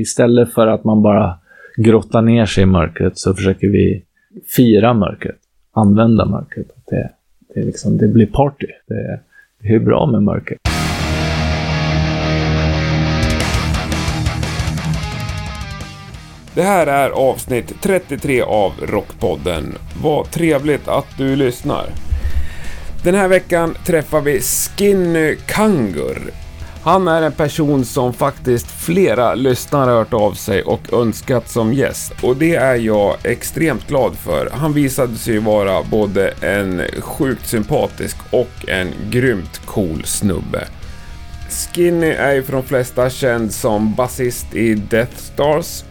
istället för att man bara grottar ner sig i mörkret så försöker vi fira mörkret. Använda mörkret. Det, det, är liksom, det blir party. Det, det är bra med mörker. Det här är avsnitt 33 av Rockpodden. Vad trevligt att du lyssnar. Den här veckan träffar vi Skinny Kangur. Han är en person som faktiskt flera lyssnare hört av sig och önskat som gäst. Och det är jag extremt glad för. Han visade sig vara både en sjukt sympatisk och en grymt cool snubbe. Skinny är ju för de flesta känd som basist i Death Stars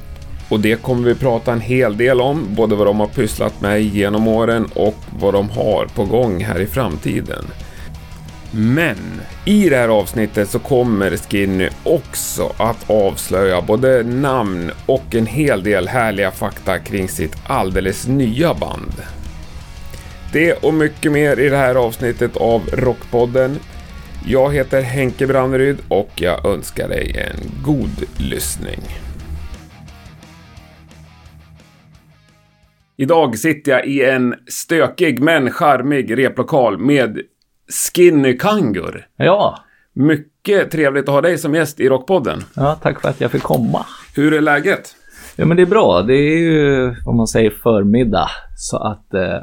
och det kommer vi prata en hel del om, både vad de har pysslat med genom åren och vad de har på gång här i framtiden. Men i det här avsnittet så kommer Skinny också att avslöja både namn och en hel del härliga fakta kring sitt alldeles nya band. Det och mycket mer i det här avsnittet av Rockpodden. Jag heter Henke Branneryd och jag önskar dig en god lyssning. Idag sitter jag i en stökig men charmig replokal med Skinny Kangur. Ja. Mycket trevligt att ha dig som gäst i Rockpodden. Ja, tack för att jag fick komma. Hur är läget? Ja, men det är bra. Det är ju, om man säger, förmiddag. Så att eh,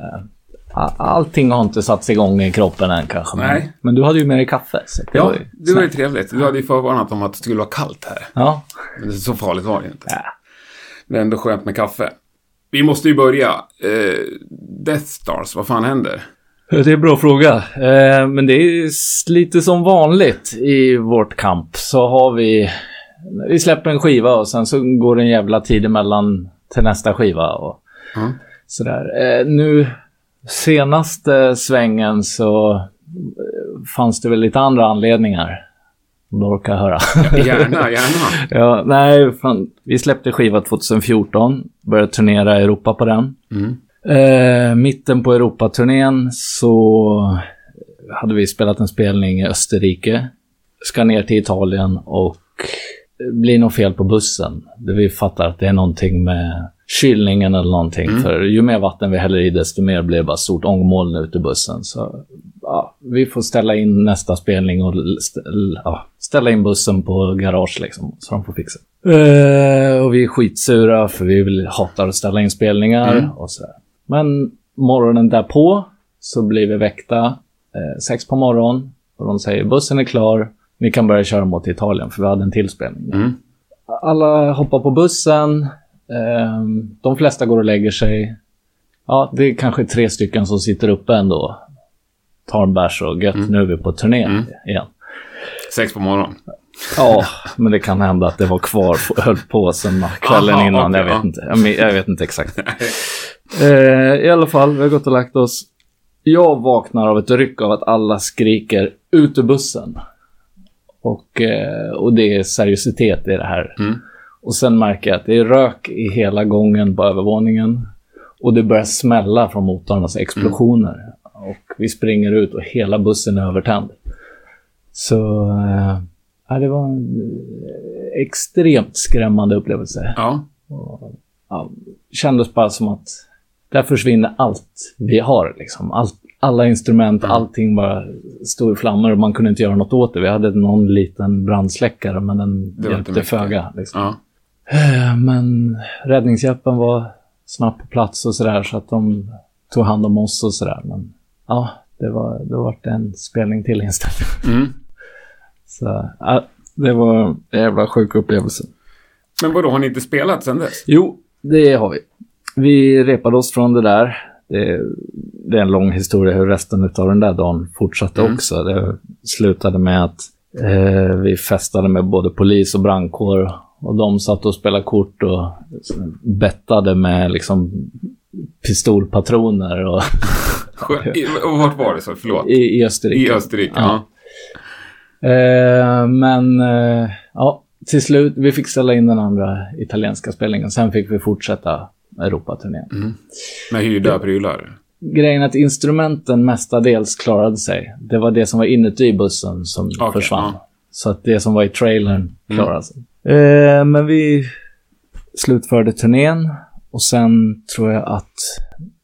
allting har inte satts igång i kroppen än kanske. Nej. Men, men du hade ju med dig kaffe. Så det ja, var ju det var ju trevligt. Du hade ju förvarnat om att det skulle vara kallt här. Ja. Men så farligt var det ju inte. ja. Är ändå skönt med kaffe. Vi måste ju börja. Eh, Death Stars, vad fan händer? Det är en bra fråga. Eh, men det är lite som vanligt i vårt kamp. Så har vi... Vi släpper en skiva och sen så går det en jävla tid emellan till nästa skiva. Och Ja. sådär. Eh, nu senaste svängen så eh, fanns det väl lite andra anledningar. Om du orkar höra. Gärna, gärna. ja, nej, fan, vi släppte skiva 2014. Började turnera i Europa på den. Mm. Eh, mitten på Europaturnén så hade vi spelat en spelning i Österrike. Ska ner till Italien och det blir nog fel på bussen. Vi fattar att det är någonting med kylningen eller någonting. För ju mer vatten vi häller i desto mer blir det bara stort ångmoln ut ur bussen. Så ja, vi får ställa in nästa spelning och ja, ställa in bussen på garage liksom. Så de får fixa. Eh, och vi är skitsura för vi vill, hatar att ställa in spelningar Mm. och sådär. Men morgonen därpå så blir vi väckta eh, sex på morgonen och de säger bussen är klar, ni kan börja köra mot Italien för vi hade en tillspelning. Mm. Alla hoppar på bussen, eh, de flesta går och lägger sig. Ja, det är kanske tre stycken som sitter uppe ändå. Tar en bärs och gött, nu är vi på turné Mm. igen. Sex på morgonen. Ja, men det kan hända att det var kvar, höll på sen kvällen Aha, innan. okej, jag, vet ja. inte. Jag, jag vet inte exakt. Eh, I alla fall, vi har gått och lagt oss. Jag vaknar av ett ryck av att alla skriker ut ur bussen. Och, eh, och det är seriositet i det här. Mm. Och sen märker jag att det är rök i hela gången på övervåningen. Och det börjar smälla från motorernas explosioner. Och vi springer ut och hela bussen är övertänd. Så eh, ja, det var en eh, extremt skrämmande upplevelse. Ja. Ja, kändes bara som att där försvinner allt vi har. Liksom. Allt, alla instrument, allting bara stod i flammor och man kunde inte göra något åt det. Vi hade någon liten brandsläckare men den Det hjälpte föga. Liksom. ja. Eh, Men räddningshjälpen var snabbt på plats och sådär så att de tog hand om oss och sådär. Men ja, det var, det var en spelning till inställd. Mm. Så ja, det var en jävla sjuk upplevelse. Men vadå, har ni inte spelat sen dess? Jo, det har vi. Vi repade oss från det där. Det, det är en lång historia hur resten av den där dagen fortsatte Mm. också. Det slutade med att eh, vi festade med både polis och brandkår. Och de satt och spelade kort och bettade med liksom pistolpatroner och, och vart var det så? Förlåt. i, i Österrike. I Österrike? Ja. Ja. Eh, men eh, ja, till slut, vi fick ställa in den andra italienska spelningen. Sen fick vi fortsätta Europaturnén. Med hyrda prylar? Grejen att instrumenten mestadels klarade sig. Det var det som var inuti bussen som Okej, försvann. ja. Mm. Så att det som var i trailern klarade sig. Eh, men vi slutförde turnén och sen tror jag att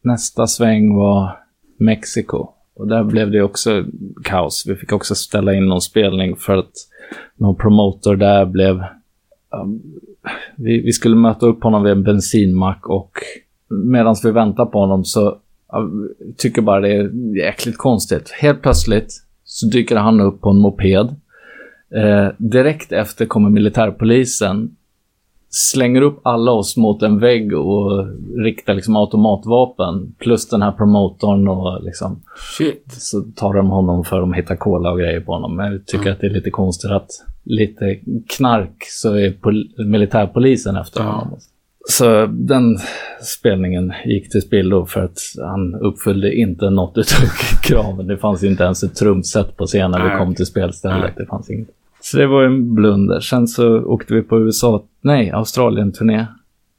nästa sväng var Mexiko. Och där blev det också kaos. Vi fick också ställa in någon spelning för att någon promotor där blev... Um, vi, vi, skulle möta upp honom vid en bensinmack och medan vi väntar på honom så jag tycker bara det är jäkligt konstigt. Helt plötsligt så dyker han upp på en moped. Eh, direkt efter kommer militärpolisen slänger upp alla oss mot en vägg och riktar liksom automatvapen. Plus den här promotorn och liksom... Shit. Så tar de honom för att de hittar cola och grejer på honom. Men jag tycker mm. att det är lite konstigt att lite knark så är militärpolisen efter ja. honom. Så den spelningen gick till spillo för att han uppfyllde inte något av kraven. Det fanns inte ens ett trumset på scenen när vi kom till spelstället. Det fanns inget. Så det var en blunder. Sen så åkte vi på USA, nej, Australien-turné.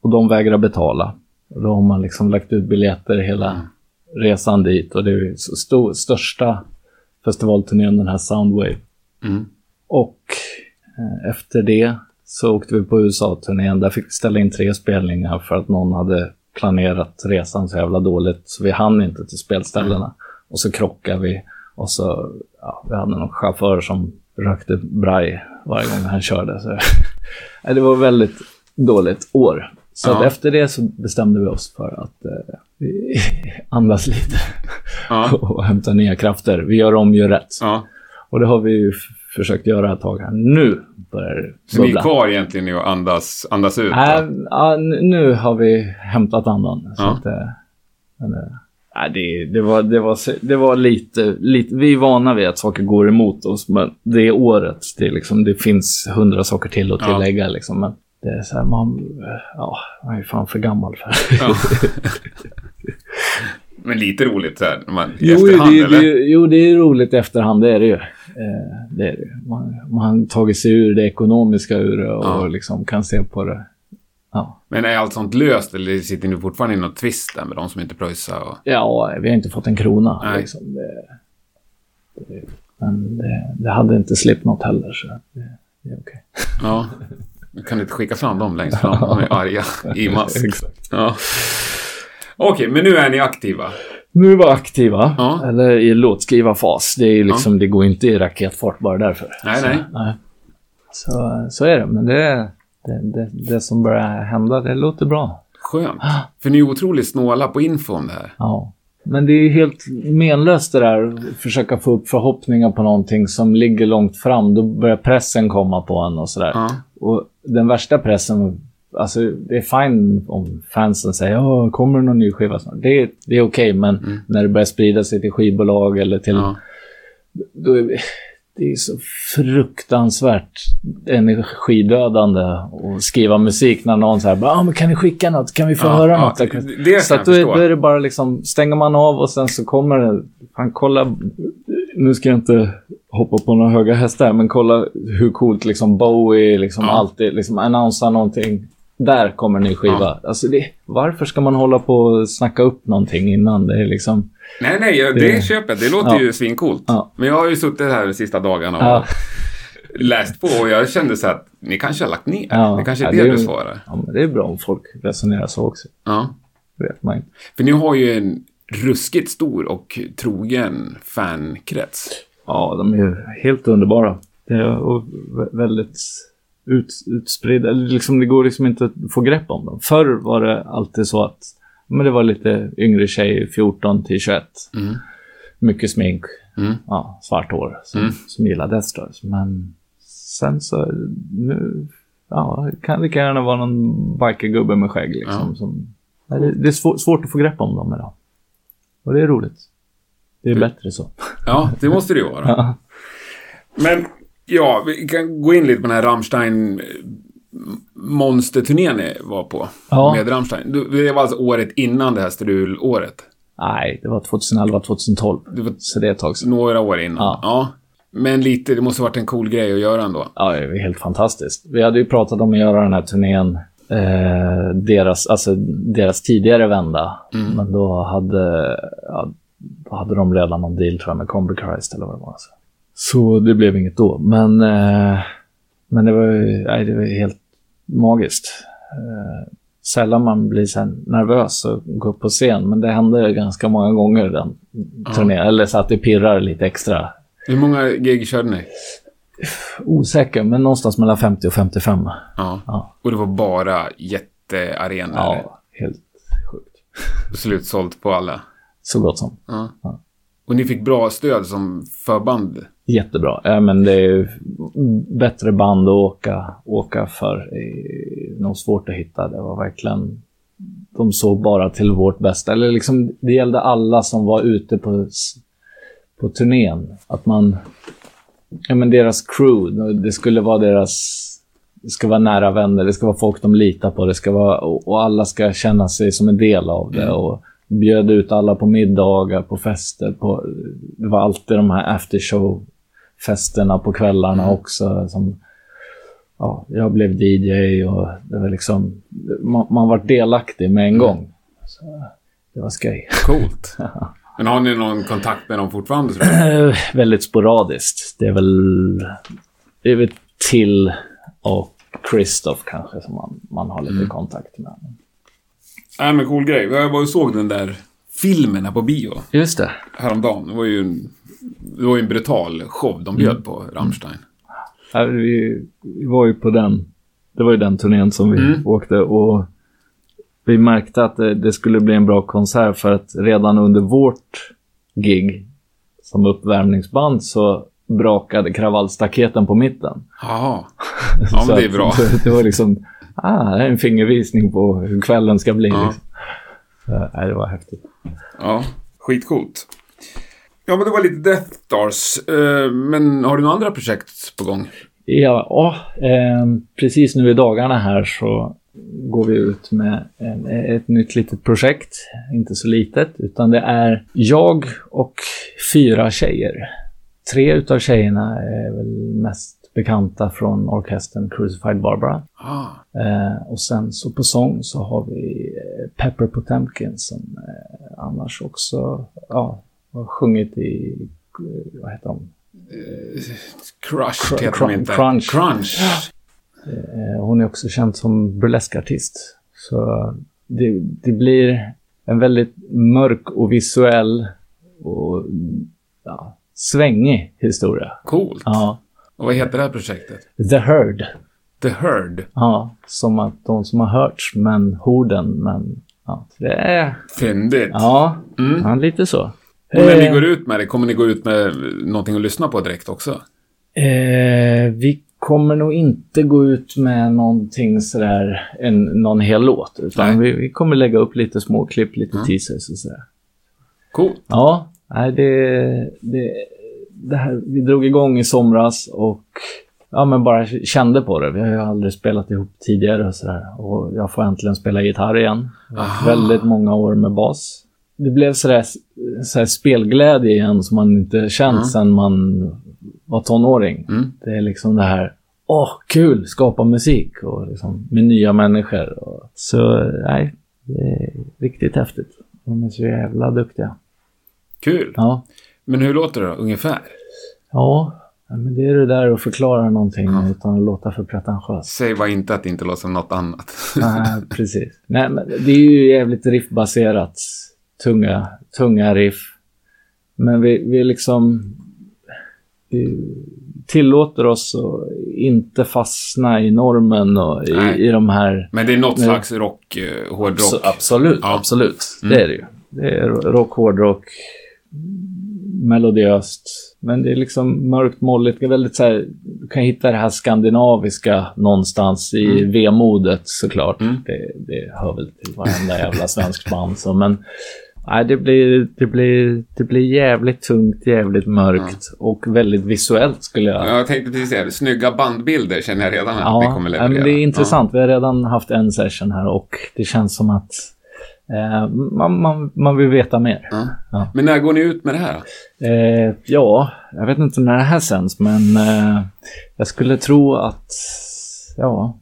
Och de vägrade betala. Och då har man liksom lagt ut biljetter hela mm. resan dit. Och det är stor, största festivalturnén, den här Soundwave. Mm. Och eh, efter det så åkte vi på USA-turnén. Där fick vi ställa in tre spelningar för att någon hade planerat resan så jävla dåligt. Så vi hann inte till spelställena. Mm. Och så krockade vi. Och så, ja, vi hade någon chaufför som rökte braj varje gång han körde. Så, det var väldigt dåligt år. Så ja. efter det så bestämde vi oss för att eh, andas lite ja. och hämta nya krafter. Vi gör om, gör rätt. Ja. Och det har vi ju försökt göra ett tag här. Nu börjar det Så ni är kvar egentligen i att andas, andas ut? Äh, nu har vi hämtat andan. Så att, men, äh, Nej, det, det, var, det, var, det var lite, lite... Vi är vana vid att saker går emot oss, men det året, det, liksom, det finns hundra saker till att tillägga. Ja. Liksom, men det är så här, man, ja, man är fan för gammal för det. Ja. men lite roligt så här, man, i jo, efterhand, det, eller? Det, jo, det är roligt i efterhand, det är det ju. Eh, det är det. Man, man har tagit sig ur det ekonomiska ur och ja. liksom kan se på det Ja. Men är allt sånt löst eller sitter ni fortfarande i något tvist där med de som inte pröjsar? Och... Ja, vi har inte fått en krona. Liksom. Det, det, men det, det, hade inte något heller, så det, det är okej. Okay. Ja, kan inte skicka fram dem längst fram? De är arga i mask. Ja. Okej, okay, men nu är ni aktiva? Nu är vi aktiva, ja. eller i låtskrivarfas. Det, är liksom, ja. det går inte i raketfart bara därför. Nej, så, nej. nej. Så, så är det, men det det, det, det, som börjar hända, det låter bra. Skönt. För ni är otroligt snåla på info om det här. Ja. Men det är helt menlöst det där, att försöka få upp förhoppningar på någonting som ligger långt fram. Då börjar pressen komma på en och sådär. Ja. Och den värsta pressen, alltså det är fine om fansen säger ja, kommer det någon ny skiva snart? Det, det är okej, okay, men mm. när det börjar sprida sig till skivbolag eller till... Ja. Då är, det är så fruktansvärt energidödande att skriva musik när någon säger ah, men kan ni skicka något? Kan vi få ja, höra ja, något? Det, det så att då, då, är det bara liksom, stänger man av och sen så kommer det, han kolla, nu ska jag inte hoppa på några höga hästar, men kolla hur coolt liksom Bowie liksom ja. alltid liksom annonsar någonting. Där kommer en ny skiva. Ja. Alltså det, varför ska man hålla på och snacka upp någonting innan? Det är liksom... Nej, nej, det, det köper jag. Det låter ja. ju svincoolt. Ja. Men jag har ju suttit här de sista dagarna och ja. läst på och jag kände så att ni kanske har lagt ner. Ja. Det kanske är det, det du svarar. Ja, men det är bra om folk resonerar så också. Ja. Det vet man inte. För ni har ju en ruskigt stor och trogen fankrets. Ja, de är ju helt underbara. Det är väldigt ut, utspridda. Liksom, det går liksom inte att få grepp om dem. Förr var det alltid så att men det var lite yngre tjej, 14 till 21. Mm. Mycket smink, mm. ja, svart hår som, mm. som gillade Deathstars. Men sen så nu, ja, kan lika gärna vara någon bikergubbe med skägg liksom. Ja. Som, det, det, är svår, svårt att få grepp om dem idag. Och det är roligt. Det är det, bättre så. Ja, det måste det ju vara. ja. Men ja, vi kan gå in lite på den här Rammstein monsterturnén ni var på ja. med Rammstein. Det var alltså året innan det här strulåret? Nej, det var 2011, 2012. Det var så det är ett tag sedan. Några år innan? Ja. ja. Men lite, det måste ha varit en cool grej att göra ändå. Ja, det var helt fantastiskt. Vi hade ju pratat om att göra den här turnén eh, deras, alltså, deras tidigare vända. Mm. Men då hade, ja, då hade de redan någon deal tror jag med Combi Christ eller vad det var. Så, så det blev inget då. Men, eh, men det var, nej, det var helt magiskt. Eh, sällan man blir så nervös och går upp på scen, men det hände ganska många gånger den turnén. Eller så att det pirrar lite extra. Hur många gig körde ni? Osäker, men någonstans mellan 50 och 55. Ja. Ja. Och det var bara jättearenor? Ja, helt sjukt. Slutsålt på alla? Så gott som. Ja. Ja. Och ni fick bra stöd som förband? Jättebra. Ja, men det är bättre band att åka, åka för. Nog svårt att hitta. Det var verkligen... De såg bara till vårt bästa. Eller liksom, det gällde alla som var ute på, på turnén. Att man... Ja, men deras crew, det skulle vara deras... Det ska vara nära vänner, det ska vara folk de litar på. Det ska vara, och alla ska känna sig som en del av det. Och bjöd ut alla på middagar, på fester. På, det var alltid de här aftershow-festerna på kvällarna också. Som, ja, jag blev DJ och det var liksom... Man, man var delaktig med en gång. Så, det var skoj. Coolt. Men har ni någon kontakt med dem fortfarande? Väldigt sporadiskt. Det är väl... Det är väl till och Christoph kanske som man, man har lite kontakt med. Nej, men cool grej. Jag var och såg den där filmen här på bio Just det. häromdagen. Det var ju en, det var ju en brutal show de bjöd på, Rammstein. Ja, vi, var ju på den. Det var ju den turnén som vi Mm. åkte och vi märkte att det, skulle bli en bra konsert för att redan under vårt gig som uppvärmningsband så brakade kravallstaketen på mitten. Jaha. Ja, men det är bra. Det, var liksom, ah, det är en fingervisning på hur kvällen ska bli. Ja. Liksom. Så, nej, det var häftigt. Ja, skitcoolt. Ja, men det var lite Death Stars. Eh, Men har du några andra projekt på gång? Ja, och, ehm, precis nu i dagarna här så går vi ut med en, ett nytt litet projekt. Inte så litet, utan det är jag och fyra tjejer. Tre utav tjejerna är väl mest bekanta från orkestern Crucified Barbara. Ah, Eh, och sen så på sång så har vi eh, Pepper Potemkin som eh, annars också ja, har sjungit i, eh, vad heter de? Crush Cr- heter de Cr- inte. Crunch. Crunch. Eh, hon är också känd som burleskartist. Så det, det blir en väldigt mörk och visuell och ja, svängig historia. Coolt. Ja. Och vad heter det här projektet? The Herd. The Herd. Ja, som att de som har hörts, men horden, men ja, det är... Fyndigt. Ja, Mm. ja lite så. Och när ni går ut med det, kommer ni gå ut med någonting att lyssna på direkt också? Eh, vi kommer nog inte gå ut med någonting sådär, en, någon hel låt. Utan vi, vi kommer lägga upp lite små klipp, lite teasers och sådär. Coolt. Ja, nej, det, det, det här, vi drog igång i somras och ja, men bara kände på det. Vi har ju aldrig spelat ihop tidigare och sådär. Och jag får äntligen spela gitarr igen. Väldigt många år med bas. Det blev sådär, sådär spelglädje igen som man inte känt Mm. sedan man var tonåring. Mm. Det är liksom det här, åh, kul, skapa musik och liksom, med nya människor. Och, så nej, det är riktigt häftigt. De är så jävla duktiga. Kul. Ja. Men hur låter det då, ungefär? Ja, men det är det där att förklara någonting Ja. utan att låta för pretentiös. Säg bara inte att det inte låter som något annat. Nej, precis. Nej, men det är ju jävligt riffbaserat. Tunga, tunga riff. Men vi, vi liksom tillåter oss att inte fastna i normen och i, i de här... Men det är något slags rock, eh, hårdrock. Absolut, Ja. absolut. Mm. Det är det ju. Det är rock, hårdrock, melodiöst. Men det är liksom mörkt, molligt. Väldigt så här, du kan hitta det här skandinaviska någonstans i vemodet såklart. Mm. Det, det hör väl till varenda jävla svensk band. Så, men nej, det, blir, det, blir, det blir jävligt tungt, jävligt mörkt och väldigt visuellt skulle jag Jag tänkte precis säga, snygga bandbilder känner jag redan att Ja, vi kommer ja, leverera. men det är intressant. Vi har redan haft en session här och det känns som att eh, man, man, man vill veta mer. Ja. Ja. Men när går ni ut med det här? Eh, ja, jag vet inte när det här sänds, men eh, jag skulle tro att, ja,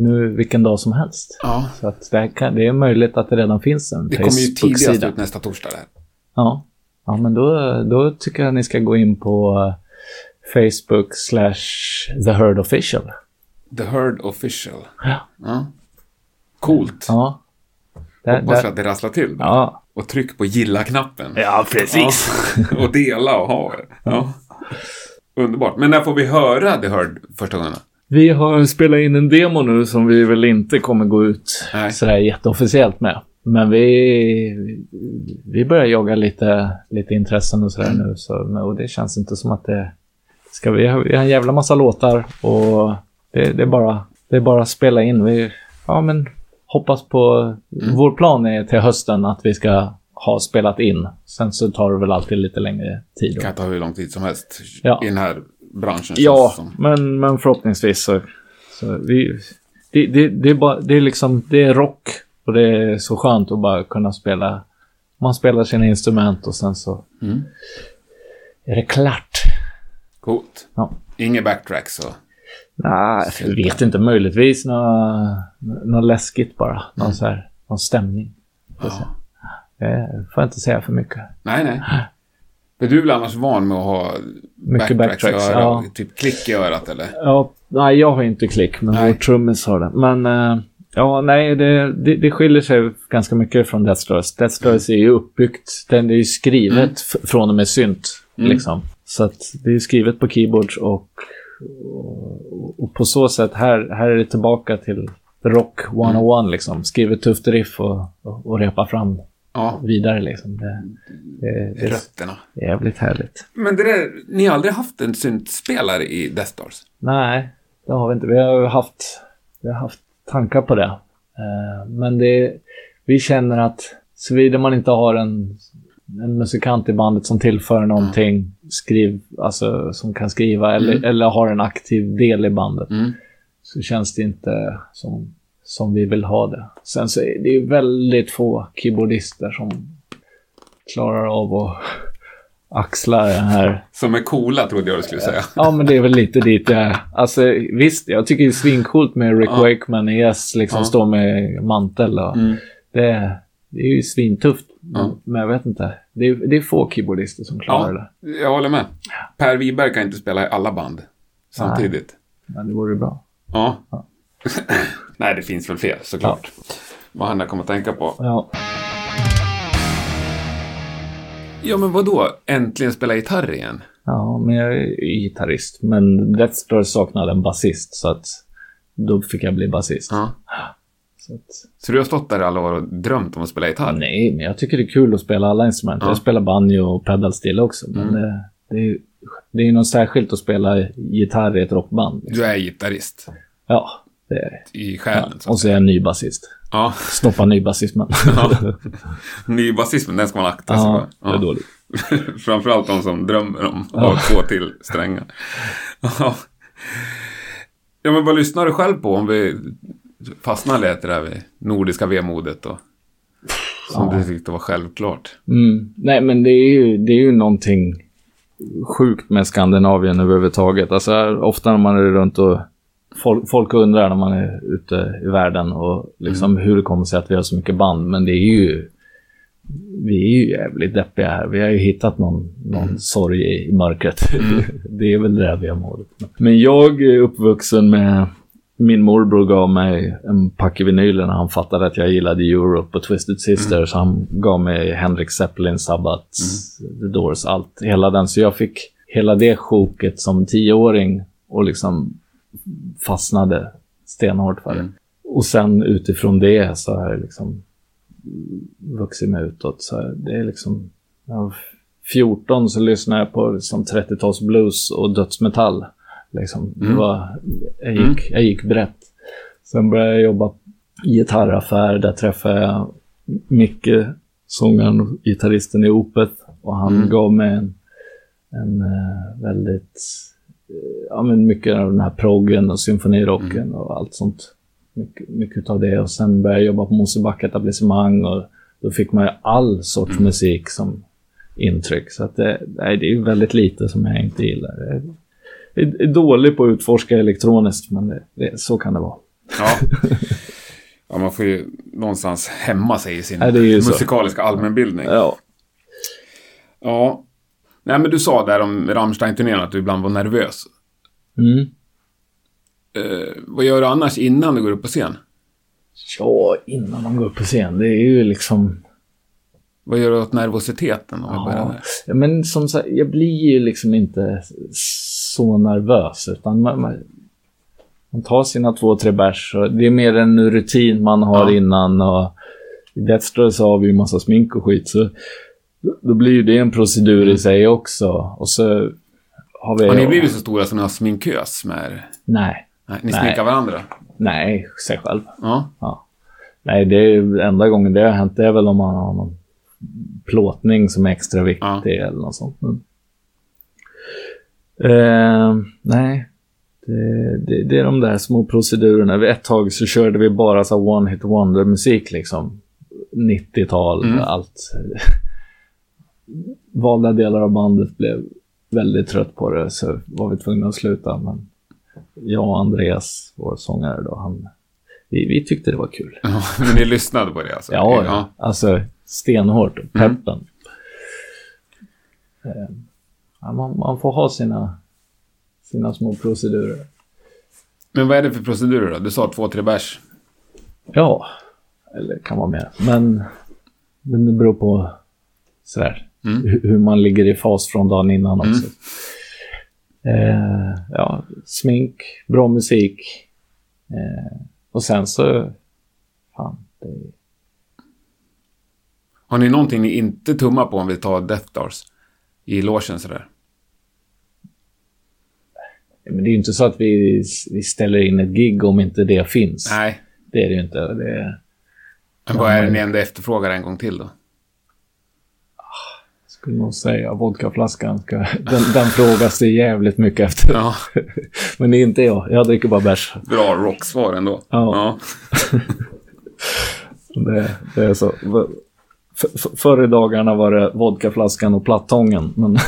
nu vilken dag som helst. Ja. Så att det, kan, det är möjligt att det redan finns en Det kommer ju tidigast Facebook-sida. ut nästa torsdag där. Ja. ja, men då, då tycker jag ni ska gå in på eh, Facebook slash The Herd Official. The Herd Official. Ja. Ja. Coolt. Ja. Där, Hoppas där, att det rasslar till. ja. Och tryck på gilla-knappen. ja, precis. Ja. och dela och ha. Ja. Underbart. Men när får vi höra The Herd första gången? Vi har spelat in en demo nu som vi väl inte kommer gå ut Nej. sådär jätteofficiellt med. Men vi, vi börjar jaga lite, lite intressen och sådär nu. Så, och det känns inte som att det ska vi. har- Vi har en jävla massa låtar och det, det, är, bara, det är bara att spela in. Vi, ja, men hoppas på... Vår plan är till hösten att vi ska ha spelat in. Sen så tar det väl alltid lite längre tid. Det kan ta hur lång tid som helst Ja. i den här branschen. Ja, men, men förhoppningsvis så... så vi, det, det, det, är bara, det är liksom, det är rock och det är så skönt att bara kunna spela. Man spelar sina instrument och sen så Mm. är det klart. Coolt. Ja. Inga backtracks och... Nej, jag vet inte. Möjligtvis något, läskigt bara. Någon, så här, någon stämning. Ja. Det får jag inte säga för mycket. Nej, nej. Men du är väl annars van med att ha Mycket backtracks, örat, ja. Typ klick i örat eller? Ja, nej, jag har inte klick, men Nej. vår trummis har det. Men eh, ja, nej, det, det, det skiljer sig ganska mycket från Death Stars. Death Stars är ju uppbyggt, den är ju skrivet f- från och med synt, Mm. liksom. Så att det är skrivet på keyboards och, och, och på så sätt, här, här är det tillbaka till Rock 101, liksom. Skrivet tufft riff och, och, och repa fram Ja, vidare, liksom. Det, det, det rötterna. är jävligt härligt. Men det där, ni har aldrig haft en syntspelare i Death Stars? Nej, det har vi inte. Vi har haft, vi har haft tankar på det. Eh, men det, vi känner att såvida man inte har en, en musikant i bandet som tillför någonting, skriv, alltså, som kan skriva eller, eller har en aktiv del i bandet, Mm. så känns det inte som, som vi vill ha det. Sen så är det ju väldigt få keyboardister som klarar av att axla den här Som är coola, trodde jag du skulle säga. Ja, men det är väl lite dit jag är. Alltså visst, jag tycker det är svincoolt med Rick Ja. Wakeman i Yes, liksom Ja. stå med mantel och Mm. det, det är ju svintufft. Ja. Men jag vet inte. Det är, det är få keyboardister som klarar det. Ja, jag håller med. Per Wiberg kan inte spela i alla band samtidigt. Men det vore bra. Ja. Nej, det finns väl fler såklart. Vad han kommer att tänka på. Ja. Ja, men vad då? Äntligen spela gitarr igen? ja, men jag är gitarrist. Men Death Star saknade en basist, så att då fick jag bli basist. Ja. Så att, Så du har stått där i alla år och drömt om att spela gitarr? nej, men jag tycker det är kul att spela alla instrument. Ja. Jag spelar banjo och pedalsteel också. Men Mm. det, det är det är något särskilt att spela gitarr i ett rockband. Du är gitarrist Ja, det i själen. att Och så är jag en ny basist. Ja, Stoppa nybasismen. Ja. nybasismen, den ska man akta sig ja, för. det är dåligt. Framförallt de som drömmer om att Ja. ha två till strängar. Ja. ja, men vad lyssnar du själv på om vi fastnar lite där vid nordiska vemodet och som Ja. du tyckte var självklart. Mm. Nej, men det är, ju, det är ju någonting sjukt med Skandinavien överhuvudtaget. Alltså, ofta när man är runt och folk, folk undrar när man är ute i världen och liksom hur det kommer sig att vi har så mycket band. Men det är ju... Vi är ju jävligt deppiga här. Vi har ju hittat någon, någon sorg i, mörkret. det är väl det vi har målet. Men jag är uppvuxen med... Min morbror gav mig en packe vinyler när han fattade att jag gillade Europe och Twisted Sister. Så han gav mig Henrik Zeppelin, Sabbath, The Doors, allt. Hela den. Så jag fick hela det sjoket som tioåring och liksom fastnade stenhårt för det. Mm. Och sen utifrån det så har jag liksom vuxit mig utåt. Så det är liksom... Jag var 14 så lyssnade jag på liksom 30-tals blues och dödsmetall. Liksom. Det Mm. var, jag, gick, jag gick brett. Sen började jag jobba i gitarraffär. Där träffade jag Micke, sångaren och gitarristen i Opet. Och han Mm. gav mig en, en eh, väldigt... eh, ja, men mycket av den här proggen och symfonirocken Mm. och allt sånt. Mycket, mycket av det. Och sen började jag jobba på Mosebacke etablissemang och då fick man ju all sorts Mm. musik som intryck. Så att det, nej, det är väldigt lite som jag inte gillar. Jag är, är dålig på att utforska elektroniskt, men det, det, så kan det vara. Ja. ja, man får ju någonstans hämma sig i sin är ju så. musikaliska allmänbildning. Ja. Ja. Nej, men du sa där om Rammstein-turnén att du ibland var nervös. Mm. Eh, vad gör du annars innan du går upp på scen? Ja, innan man går upp på scen. Det är ju liksom... Vad gör du åt nervositeten? Ja, men som sagt, jag blir ju liksom inte så nervös. Utan man, man, man tar sina två, tre bärs. Det är mer en rutin man har Ja. innan. Och I Deathstroke så har vi ju massa smink och skit. Så då blir ju det en procedur i sig också. Och så har vi... Har ni blivit så stora som ni har sminkös med er? Nej. Nej, ni Nej. sminkar varandra? Nej, sig själv. Ja. Ja. Nej, det är enda gången det har hänt det är väl om man har någon plåtning som är extra viktig Ja. eller något sånt. Men... Eh, nej, det, det, det är de där små procedurerna. Vid ett tag så körde vi bara så här one hit wonder musik liksom. 90-tal, Mm. allt. Valda delar av bandet blev väldigt trött på det så var vi tvungna att sluta. Men jag och Andreas, vår sångare då, han, vi, vi tyckte det var kul. ja. Men ni lyssnade på det alltså? Ja, ja. alltså stenhårt. Peppen. Eh, Ja, man, man får ha sina, sina små procedurer. Men vad är det för procedurer då? Du sa två, tre bärs. Ja, eller kan vara mer. Men, men det beror på sådär, Mm. hur, man ligger i fas från dagen innan också. Eh, ja, smink, bra musik. Eh, och sen så... Fan, det, Har ni någonting ni inte tummar på om vi tar Death Stars? I logen sådär? men det är ju inte så att vi, vi ställer in ett gig om inte det finns. Nej. Det är det ju inte. Det Men vad är det ni ändå efterfrågar en gång till då? Skulle nog säga vodkaflaskan. Ska, den, den frågas det jävligt mycket efter. Ja, Men det är inte jag. Jag dricker bara bärs. bra rocksvar ändå. Ja. Det, det är så. F- f- förr i dagarna var det vodkaflaskan och plattången. Men,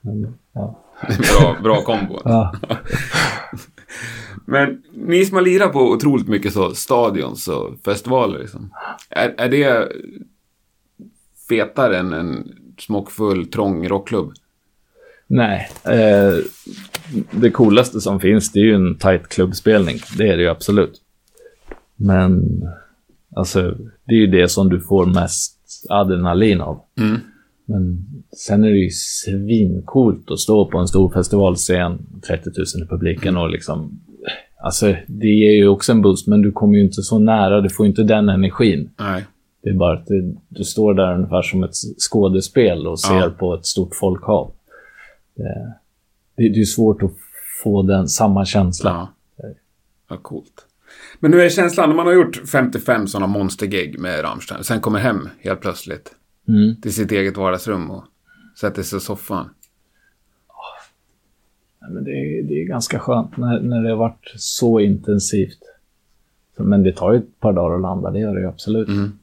men ja. Bra, bra kombo. Ja. Men ni som har lirat på otroligt mycket så stadions och festivaler liksom. Är, är det fetare än en smockfull, trång rockklubb? Nej. Eh, det coolaste som finns det är ju en tight klubbspelning. Det är det ju absolut. Men alltså, det är ju det som du får mest adrenalin av. Mm. Men sen är det ju svincoolt att stå på en stor festivalscen, 30 000 i publiken och liksom... Alltså, det ger ju också en boost, men du kommer ju inte så nära, du får ju inte den energin. Nej. Det är bara att du, du står där ungefär som ett skådespel och ser Ja. på ett stort folkhav. Det, det, det är svårt att få den samma känsla. Ja. Ja, coolt. Men hur är känslan när man har gjort 55 sådana monstergig med Rammstein och sen kommer hem helt plötsligt Mm. till sitt eget vardagsrum och sätter sig i soffan? Ja, Men det, är- det är ganska skönt när, när det har varit så intensivt. Men det tar ju ett par dagar att landa, det gör det ju absolut. Mm.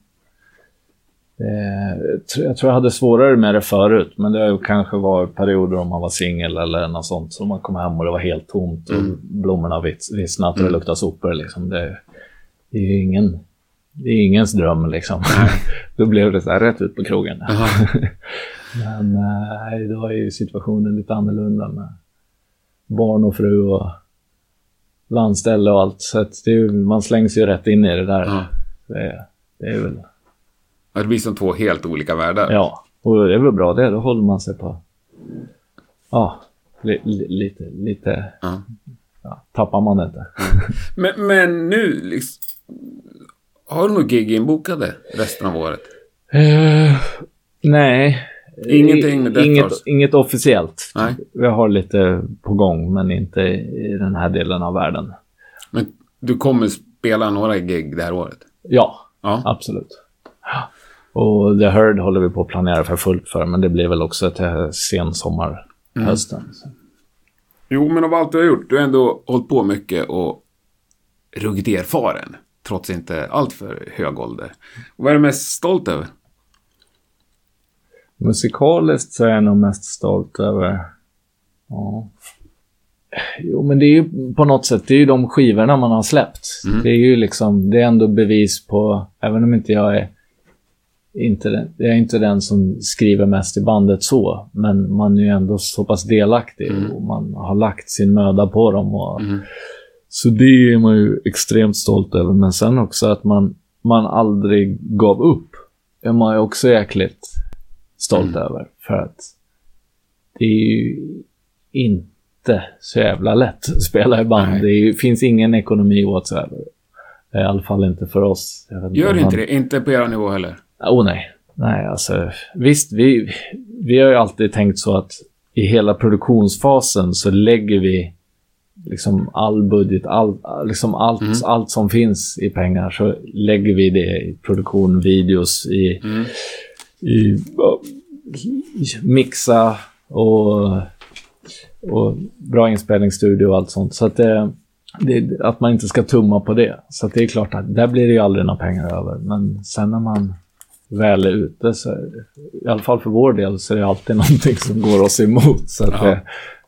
Det, jag tror- jag hade svårare med det förut, men det har ju kanske varit perioder om man var singel eller något sånt. Så man kom hem och det var helt tomt och blommorna vits, vissnat och det luktade sopor. Liksom. Det, det är ju ingen, det är ingens dröm liksom. Då blev det så här rätt ut på krogen. men eh, nej, då är ju situationen lite annorlunda med barn och fru och landställe och allt. Så det man slängs ju rätt in i det där. Det, det är väl... Ja, Det blir som två helt olika världar. Ja, och det är väl bra det. Då håller man sig på... Ja, li, li, lite, lite... Ja. Ja, tappar man det inte. Men, men nu, liksom, har du några gig inbokade resten av året? Eh, nej. Ingenting med inget, inget officiellt. Nej. Vi har lite på gång, men inte i den här delen av världen. Men du kommer spela några gig det här året? Ja, Ja. absolut. Och The Heard håller vi på att planera för fullt för, men det blir väl också till sensommar, Mm. hösten. Jo, men av allt du har gjort, du har ändå hållit på mycket och ruggigt erfaren. Trots inte allt för hög ålder. Och vad är du mest stolt över? Musikaliskt så är jag nog mest stolt över... Ja. Jo, men det är ju på något sätt, det är ju de skivorna man har släppt. Mm. Det är ju liksom, det är ändå bevis på, även om inte jag är inte, jag är inte den som skriver mest i bandet så, men man är ju ändå så pass delaktig Mm. och man har lagt sin möda på dem. Och, Mm. Så det är man ju extremt stolt över. Men sen också att man, man aldrig gav upp är man ju också jäkligt stolt Mm. över. För att det är ju inte så jävla lätt att spela i band. Nej. Det ju, finns ingen ekonomi whatsoever. I alla fall inte för oss. Gör inte man- det? Inte på era nivå heller? Åh nej. Nej, alltså visst, vi, vi har ju alltid tänkt så att i hela produktionsfasen så lägger vi liksom all budget, all, liksom allt, Mm. allt som finns i pengar så lägger vi det i produktion, videos, i, Mm. i, mixa och, och bra inspelningsstudio och allt sånt. Så att, det, det, att man inte ska tumma på det. Så det är klart att där blir det ju aldrig några pengar över. Men sen när man väl är ute, så, i alla fall för vår del, så är det alltid någonting som går oss emot. Så att Ja. det,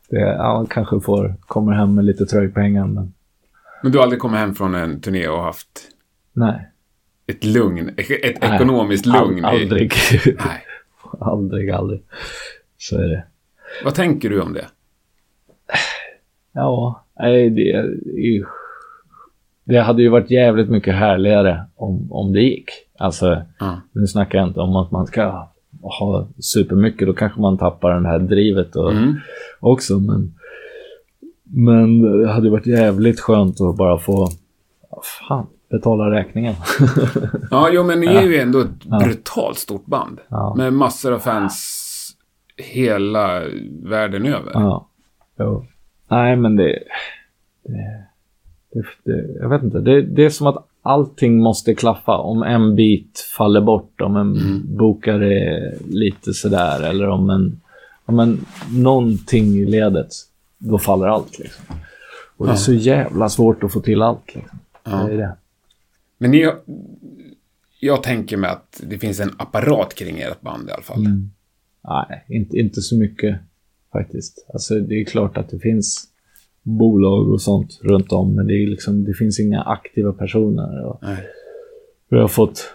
det, ja, man kanske får, kommer hem med lite tröjpengar, men Men du har aldrig kommit hem från en turné och haft nej. ett lugn, ett Nej. ekonomiskt All, lugn? i- aldrig. Nej. aldrig, aldrig. Så är det. Vad tänker du om det? Ja, nej, det, det hade ju varit jävligt mycket härligare om, om det gick. Alltså, Ja. nu snackar jag inte om att man ska ha supermycket, då kanske man tappar det här drivet och, Mm. också. Men, men det hade varit jävligt skönt att bara få, fan, betala räkningen. Ja, jo, men ni är ju ändå ett Ja. brutalt stort band. Ja. Med massor av fans hela världen över. ja, jo. Nej, men det, det, det, det jag vet inte. Det, det är som att allting måste klaffa. Om en bit faller bort, om en Mm. bokare är lite sådär, eller om en, om en någonting i ledet, då faller allt liksom. Och det är Ja. så jävla svårt att få till allt liksom. Ja. Det är det. Men ni, jag tänker mig att det finns en apparat kring ert band i alla fall. Mm. Nej, inte, inte så mycket faktiskt. Alltså det är klart att det finns bolag och sånt runt om, men det, är liksom, det finns inga aktiva personer. Och Nej. vi har fått...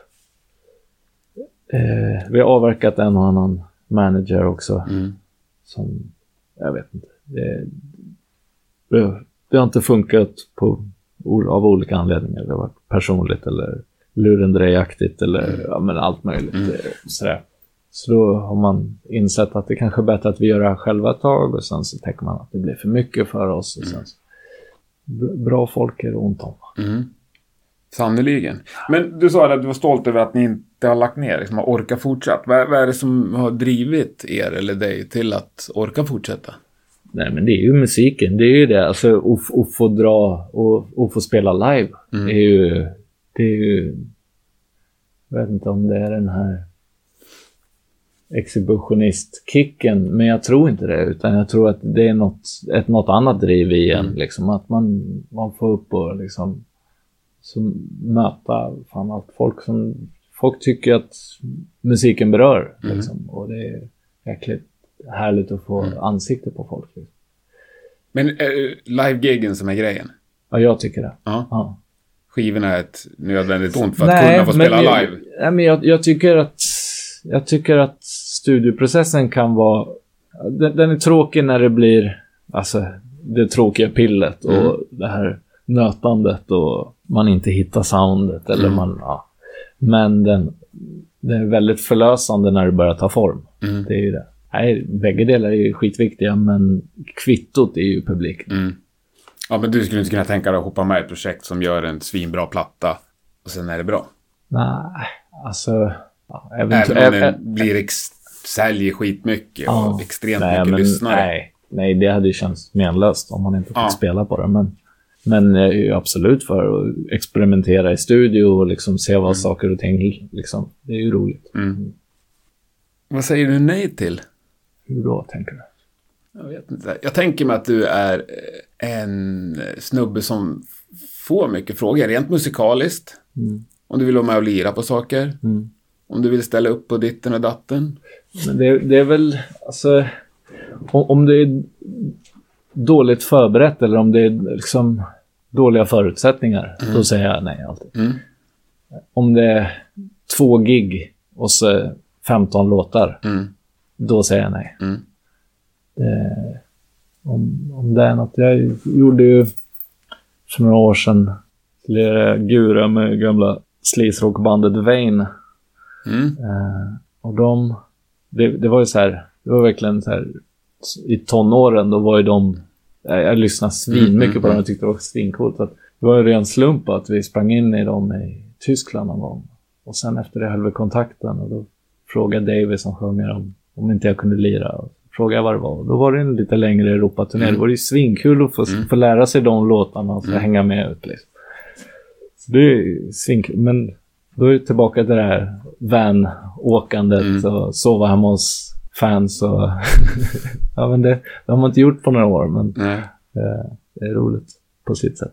Eh, vi har avverkat en och annan manager också, Mm. som... Jag vet inte. Det, det, det har inte funkat på, av olika anledningar. Det har varit personligt eller lurendrejaktigt eller ja, men allt möjligt. Mm. eh, Sådär. Så då har man insett att det kanske är bättre att vi gör det här själva ett tag och sen så tänker man att det blir för mycket för oss. Och sen så, B- bra folk är det ont om. Mm. Sannerligen. Men du sa att du var stolt över att ni inte har lagt ner, liksom har orkat fortsatt. Vad, vad är det som har drivit er eller dig till att orka fortsätta? Nej, men det är ju musiken. Det är ju det. Alltså att, få dra och att få spela live. Mm. Det är ju... Det är ju... Jag vet inte om det är den här exhibitionist-kicken, men jag tror inte det. Utan jag tror att det är något, ett, något annat driv i en. Mm. Liksom, att man, man får upp och liksom så möta fan, allt folk som... Folk tycker att musiken berör. Mm. Liksom, och det är jäkligt härligt att få Mm. ansikte på folk. Liksom. Men är det live-giggen som är grejen? Ja, jag tycker det. Ja. Ja. Skivorna är ett nödvändigt ont för att kunna få spela men jag, live. Nej, men jag, jag, tycker att, jag tycker att studioprocessen kan vara... Den, den är tråkig när det blir alltså, det tråkiga pillet och Mm. det här nötandet och man inte hittar soundet. Eller Mm. man, ja. Men den, den är väldigt förlösande när det börjar ta form. Mm. Det är ju det. Nej, bägge delar är ju skitviktiga, men kvittot är ju publiken. Mm. Ja, men du skulle inte kunna tänka dig att hoppa med i ett projekt som gör en svinbra platta och sen är det bra. Nej, alltså... Ja, Även om den blir ex- säljer skitmycket Ja. och extremt nej, mycket men, lyssnare. Nej, nej, det hade ju känts menlöst om man inte fick Ja. spela på det. Men, men jag är ju absolut för att experimentera i studio och liksom se vad saker och ting... Liksom, det är ju roligt. Mm. Vad säger du nej till? Hur då, tänker du? Jag vet inte. Jag tänker mig att du är eh, en snubbe som får mycket frågor, rent musikaliskt. Mm. Om du vill vara med och lira på saker. Mm. Om du vill ställa upp på ditten och datten. Men det, det är väl, alltså... Om, om det är dåligt förberett eller om det är liksom dåliga förutsättningar, då säger jag nej alltid. Mm. om det är två gig och så 15 låtar, Mm. då säger jag nej. Mm. Eh, om, om det är något. Jag gjorde ju för några år sedan lirade Gura med gamla sleazerockbandet Vain. Mm. Eh, och de, det, det var ju så här, det var verkligen så här, i tonåren då var ju de, jag, jag lyssnade svinmycket Mm, på dem mm, och tyckte det var svincoolt. Att det var ju ren slump att vi sprang in i dem i Tyskland någon gång. Och sen efter det höll vi kontakten och då frågade David som sjunger om, om inte jag kunde lira. Frågade vad det var. Och då var det en lite längre Europaturné. Mm. Det var ju svinkul att få, Mm. få lära sig de låtarna och så Mm. hänga med ut. Liksom. Så det är svinkul. Men då är det tillbaka till det här van-åkandet Mm. och sova hemma hos fans. Och ja, men det, det har man inte gjort på några år, men eh, det är roligt på sitt sätt.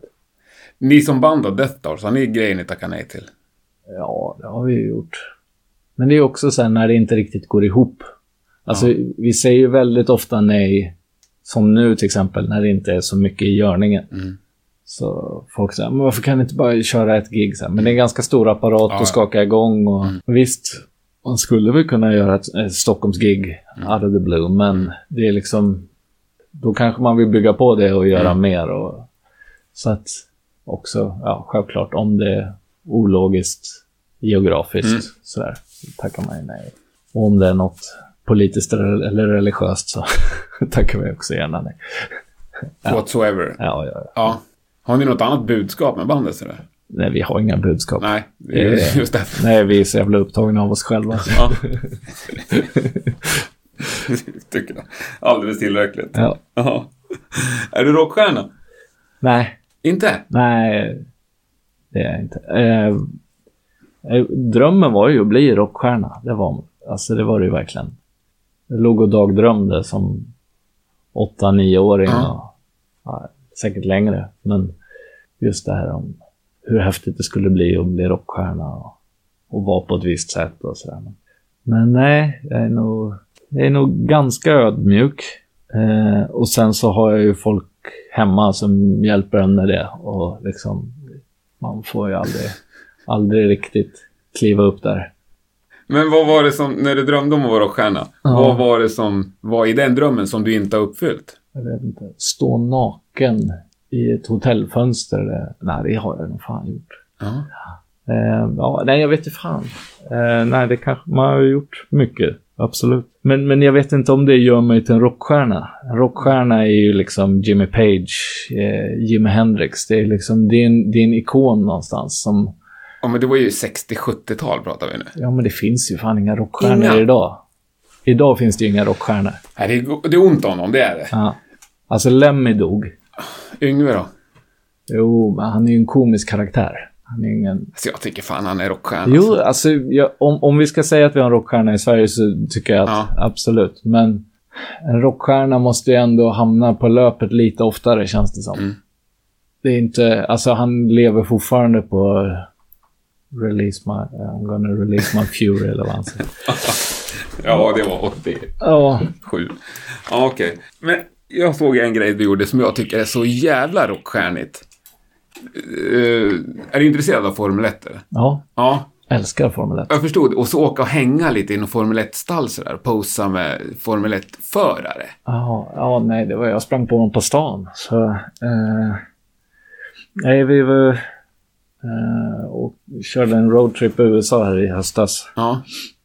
Ni som band då, Death Doors, har ni grejer ni tackar nej till? Ja, det har vi ju gjort. Men det är också så här när det inte riktigt går ihop. Alltså, vi säger ju väldigt ofta nej, som nu till exempel, när det inte är så mycket i görningen. Mm. Så folk säger, men varför kan ni inte bara köra ett gig? Så men det är en ganska stor apparat Ja, att skaka igång. Och, Mm. och visst, man skulle väl kunna göra ett, ett Stockholmsgig Mm. out of the blue, men det är liksom... Då kanske man vill bygga på det och göra Mm. mer. Och, så att också, ja, självklart, om det är ologiskt geografiskt Mm. så tackar man ju nej. Och om det är något politiskt eller eller religiöst så tackar vi också gärna nej. Ja. Whatsoever. Ja, ja, ja. Ja. Har ni något annat budskap med bandet? Sådär? Nej, vi har inga budskap. Nej, det är just det. Nej, vi är så jävla upptagna av oss själva. Ja. Tycker jag. Alldeles tillräckligt. Ja. Jaha. Är du rockstjärna? Nej, Inte? nej, det är jag inte. Eh, eh, drömmen var ju att bli rockstjärna. Det var, alltså det var det ju verkligen. Jag låg och dagdrömde som åtta, nioåring Ja. och ja, säkert längre. Men just det här om hur häftigt det skulle bli att bli rockstjärna och, och vara på ett visst sätt och sådär. Men, nej, jag är nog, jag är nog ganska ödmjuk. Eh, och sen så har jag ju folk hemma som hjälper en med det. Och liksom, man får ju aldrig, aldrig riktigt kliva upp där. Men vad var det som, när du drömde om att vara rockstjärna, Ja. vad var det som var i den drömmen som du inte har uppfyllt? Jag vet inte. Stå naken i ett hotellfönster. Nej, det har jag nog fan gjort. Eh, ja, nej, jag vet inte fan. Eh, nej, det kanske man har gjort mycket. Absolut. Men, men jag vet inte om det gör mig till en rockstjärna. En rockstjärna är ju liksom Jimmy Page, eh, Jimi Hendrix. Det är liksom, det är, en, det är en ikon någonstans som, ja, men det var ju 60-70-tal pratar vi nu. ja men det finns ju fan inga rockstjärnor Inga? idag. Idag finns det ju inga rockstjärnor. Nej, det, är, det är ont om honom, det är det. Ja. Alltså Lemmy dog. Yngve då? Jo, men han är ju en komisk karaktär. Han är ingen... Alltså, jag tycker fan han är rockstjärna. Jo, alltså jag, om, om vi ska säga att vi har en rockstjärna i Sverige så tycker jag att Ja. absolut. Men en rockstjärna måste ju ändå hamna på löpet lite oftare känns det som. Mm. Det är inte, alltså han lever fortfarande på release my, I'm gonna release my fury eller vad han säger. Ja, det var 87. Ja, Ja, okej. Men jag såg en grej du gjorde som jag tycker är så jävla rockstjärnigt. Uh, är du intresserad av Formel 1 eller? ja, Ja, älskar Formel 1. jag förstod. Och så åka och hänga lite i någon Formel 1-stall sådär. Posa med Formel 1-förare. Ja, ja, nej, det var jag sprang på honom på stan. Så, eh, nej, vi var eh, och körde en roadtrip i USA här i höstas. Ja.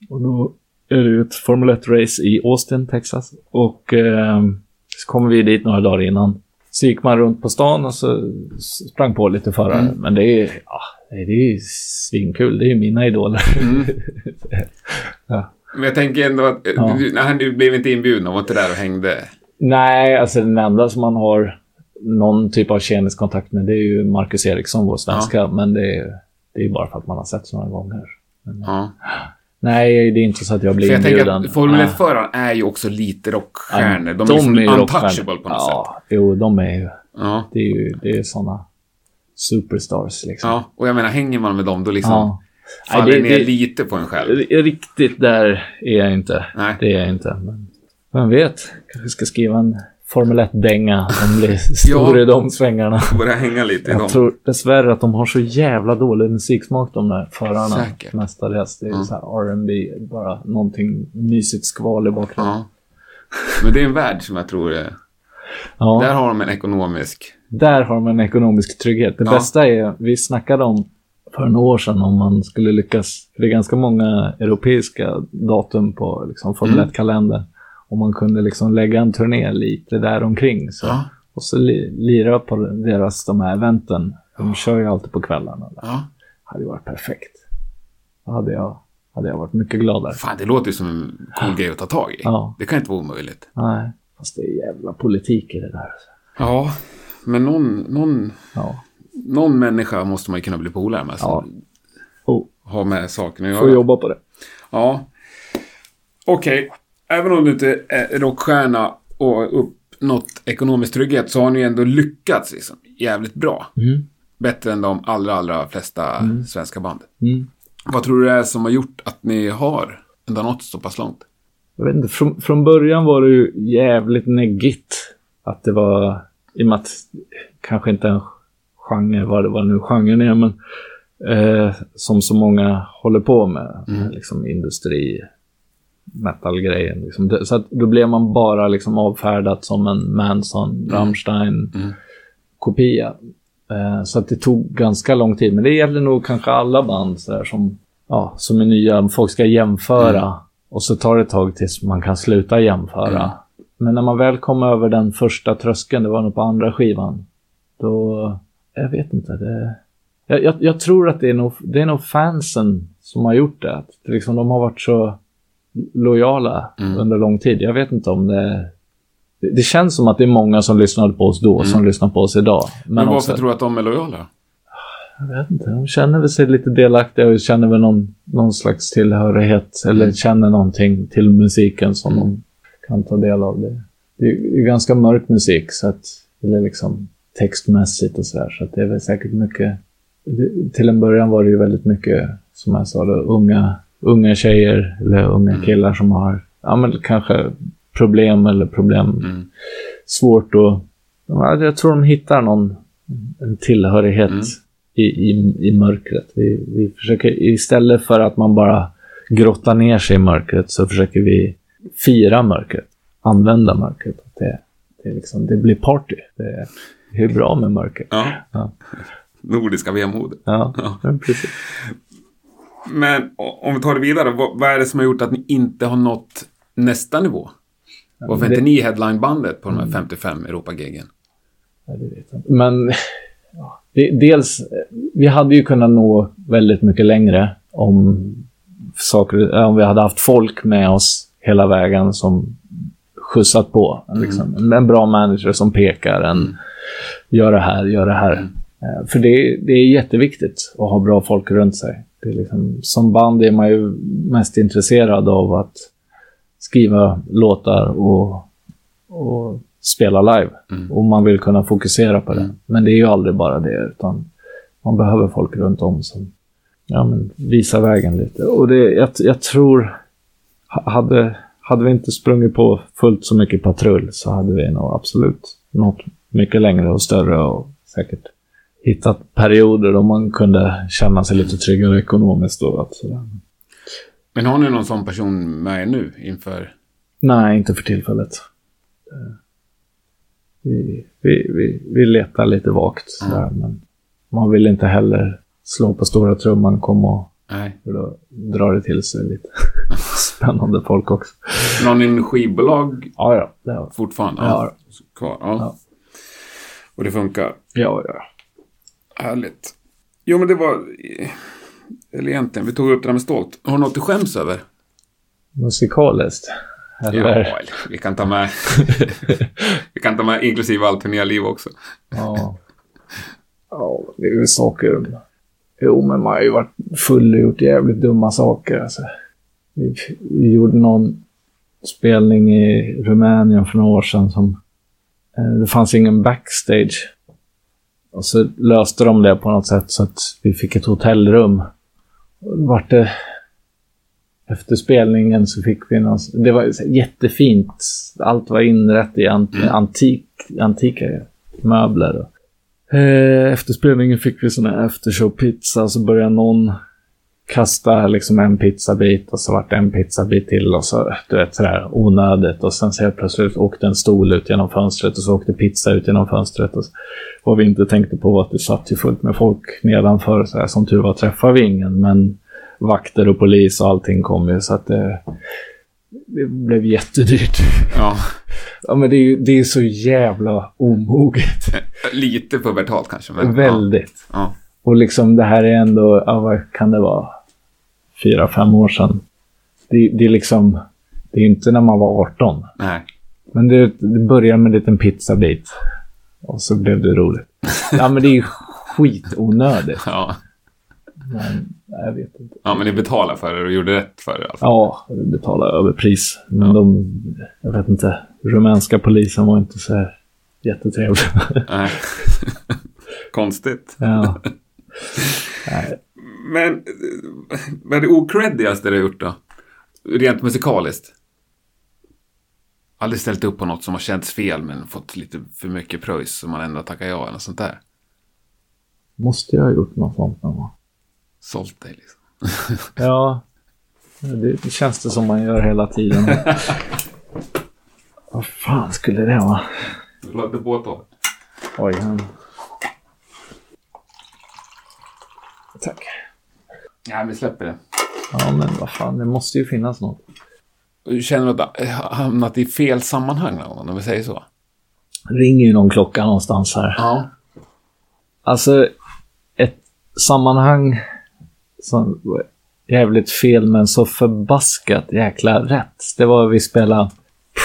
Och då är det ju ett Formel 1-race i Austin, Texas. Och eh, så kommer vi dit några dagar innan. Så gick man runt på stan och så sprang på lite förare. Mm. Men det är, ja, det är ju svinkul. Det är ju mina idoler. Mm. Ja. Men jag tänker ändå att... Ja. Du, nej, du blev inte inbjuden och var inte där och hängde. Nej, alltså den enda som man har någon typ av kemisk kontakt med det är ju Marcus Eriksson, vår svenska. Men det är, det är bara för att man har sett så några gånger. Men, Ja. Nej, det är inte så att jag blir För jag inbjuden. att Formel Nej. 1-föraren är ju också lite rockstjärnor. De, de är liksom är ju untouchable på något sätt. Ja, jo, de är ju... Ja. Det är ju det är såna superstars liksom. ja. Och jag menar, hänger man med dem då liksom Ja. faller Nej, det- ner det- lite på en själv. Riktigt där är jag inte. Nej. Det är jag inte. Men vem vet? Kanske ska skriva en Formel 1-dänga som blir stor Ja. i de svängarna. Börja hänga lite i dem. Jag tror dessvärre att de har så jävla dålig musiksmak de där förarna. Säkert. Mestadels. Det är Ja. så här R&B bara någonting mysigt skval i bakgrunden. Ja. Men det är en värld som jag tror är... Ja. Där har de en ekonomisk... Där har man en ekonomisk trygghet. Det Ja. bästa är, vi snackade om för några år sedan om man skulle lyckas, för det är ganska många europeiska datum på liksom Formel Mm. 1-kalender. Om man kunde liksom lägga en turné lite där omkring så. Ja. Och så li, lira på deras, de här eventen. De kör ju alltid på kvällarna. Det Ja. hade varit perfekt. Då hade jag, hade jag varit mycket gladare. Fan, det låter ju som en cool grej att ta tag i. Ja. Det kan inte vara omöjligt. Nej, fast det är jävla politik i det där. Ja, men någon, någon, Ja. någon människa måste man ju kunna bli polare med. Ja. Oh, har med saken att göra. får jobba på det. Ja. Okej, även om du inte är rockstjärna och uppnått ekonomisk trygghet så har ni ändå lyckats liksom, jävligt bra. Mm. Bättre än de allra, allra flesta svenska band. Mm. Vad tror du det är som har gjort att ni har ändå nått så pass långt? Jag vet inte, från, från början var det ju jävligt neggigt. Att det var, i och med att kanske inte en genre, vad, vad nu genren är, men eh, som så många håller på med. Mm. Liksom industri, metal-grejen. Liksom. Så att då blev man bara liksom avfärdat som en Manson, Rammstein, Mm. kopia. Eh, så att det tog ganska lång tid. Men det gäller nog kanske alla band så där, som, ja, som är nya. Folk ska jämföra. Mm. Och så tar det ett tag tills man kan sluta jämföra. Mm. Men när man väl kom över den första tröskeln, det var nog på andra skivan. Då, jag vet inte. Det, jag, jag, jag tror att det är, nog, det är nog fansen som har gjort det. Att det liksom, de har varit så lojala Mm. under lång tid. Jag vet inte om det... Det, det känns som att det är många som lyssnade på oss då som lyssnar på oss idag. Men, varför också- tror du att de är lojala? jag vet inte, de känner väl sig lite delaktiga och känner väl någon, någon slags tillhörighet eller Mm. känner någonting till musiken som de kan ta del av. Det, det är ju ganska mörk musik, så att, eller liksom textmässigt och sådär, så att det är väl säkert mycket... Det, till en början var det ju väldigt mycket, som jag sa, då, unga, unga tjejer eller unga Mm. killar som har, ja men kanske problem eller problem Mm. svårt att... ja, Jag tror de hittar någon en tillhörighet Mm. i, i, i mörkret. Vi, vi försöker, istället för att man bara grottar ner sig i mörkret så försöker vi fira mörkret. Använda mörkret. Det, det, liksom, det blir party. Det, det är bra med mörker. Ja. Ja. Nordiska vemod. Ja. ja. precis. Men om vi tar det vidare, vad, vad är det som har gjort att ni inte har nått nästa nivå? Varför är det- inte ni headlinebandet på de här 55 Europa-giggen? Ja, det vet jag inte. Men ja, det, dels, vi hade ju kunnat nå väldigt mycket längre om, saker, eh, om vi hade haft folk med oss hela vägen som skjutsat på. Liksom. En, en bra manager som pekar en, gör det här, gör det här. Eh, För det, det är jätteviktigt att ha bra folk runt sig. Det är liksom, som band är man ju mest intresserad av att skriva låtar och, och spela live. Mm. Och man vill kunna fokusera på det. Mm. Men det är ju aldrig bara det, utan man behöver folk runt om som ja, men visar vägen lite. Och det, jag, jag tror, ha- hade, hade vi inte sprungit på fullt så mycket patrull så hade vi nog absolut nått mycket längre och större och säkert hittat perioder då man kunde känna sig lite tryggare ekonomiskt. Och att, sådär. Men har ni någon sån person med er nu inför... Nej, inte för tillfället. Eh, Vi, vi, vi, vi letar lite vagt sådär, men man vill inte heller slå på stora trumman, komma och Nej. för då drar det till sig lite spännande folk också. Någon inom skivbolag Ja, ja. Det har fortfarande? Ja. Kvar? Ja. Ja. Och det funkar? ja, ja. Härligt. Jo, men det var... Eller egentligen, vi tog upp det där med stolt. Har du något du skäms över? Musikaliskt. Eller? Ja, eller vi kan ta med... vi kan ta med inklusive allt turnéliv också. Ja. ja, det är ju saker. Jo, men man har ju varit full och gjort jävligt dumma saker. Alltså. Vi, vi gjorde någon spelning i Rumänien för några år sedan som... Eh, det fanns ingen backstage. Och så löste de det på något sätt så att vi fick ett hotellrum. Och vart det efter spelningen så fick vi någon, det var jättefint. Allt var inrätt i ant, antik, antika möbler. Eh, efter spelningen fick vi sån här aftershow-pizza, så började någon kasta liksom en pizzabit och så vart det en pizzabit till och så, du vet, sådär onödigt. Och sen så helt plötsligt åkte en stol ut genom fönstret och så åkte pizza ut genom fönstret. Och så, vad vi inte tänkte på var att det satt ju fullt med folk nedanför. Så här, som tur var träffade vi ingen, men vakter och polis och allting kom ju så att det, det blev jättedyrt. Ja. Ja, men det är ju det är så jävla omoget. Lite pubertalt kanske. Men, Väldigt. Ja. Och liksom det här är ändå, ja, vad kan det vara? Fyra, fem år sedan. Det, det är liksom, det är inte när man var 18. ja. Nej. Men det, det börjar med en liten pizzabit. Och så blev det roligt. Ja, men det är ju skitonödigt. Ja. Men jag vet inte. ja, men ni betalade för det och gjorde rätt för det i alla fall. Ja, vi betalade överpris. Men de, jag vet inte, rumänska polisen var inte så här jättetrevliga. Nej. Konstigt. ja. Nej, Men vad är det ocreddigaste du har gjort då? Rent musikaliskt? Aldrig ställt upp på något som har känts fel men fått lite för mycket pröjs som man ändå tackar ja eller sånt där. måste jag ha gjort något sånt någon gång? Sålt dig liksom. Ja, det, känns det som man gör hela tiden. Vad fan skulle det vara? Du lade ett tag. Oj, han... Tack. Ja, vi släpper det. Ja, men vad fan, det måste ju finnas något. Du känner att du har hamnat i fel sammanhang någon gång, om vi säger så? ringer ju någon klocka någonstans här. Ja. Alltså, ett sammanhang som var jävligt fel, men så förbaskat jäkla rätt. Det var vi spelade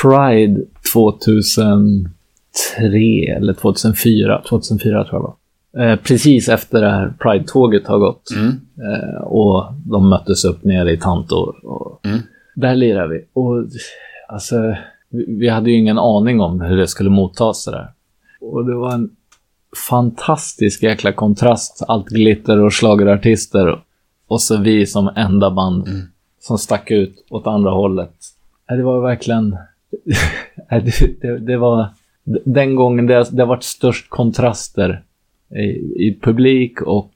Pride 2003 eller 2004. 2004 tror jag var. Eh, precis efter det här Pride-tåget har gått. Mm. Eh, och de möttes upp nere i Tanto. Och Mm. Där lirade vi. Och alltså, vi, vi hade ju ingen aning om hur det skulle mottas det där. Och det var en fantastisk jäkla kontrast. Allt glitter och schlagerartister. Och så vi som enda band som stack ut åt andra hållet. Nej, Det var verkligen... Nej, det, det, det var den gången det, det har varit störst kontraster i, i publik och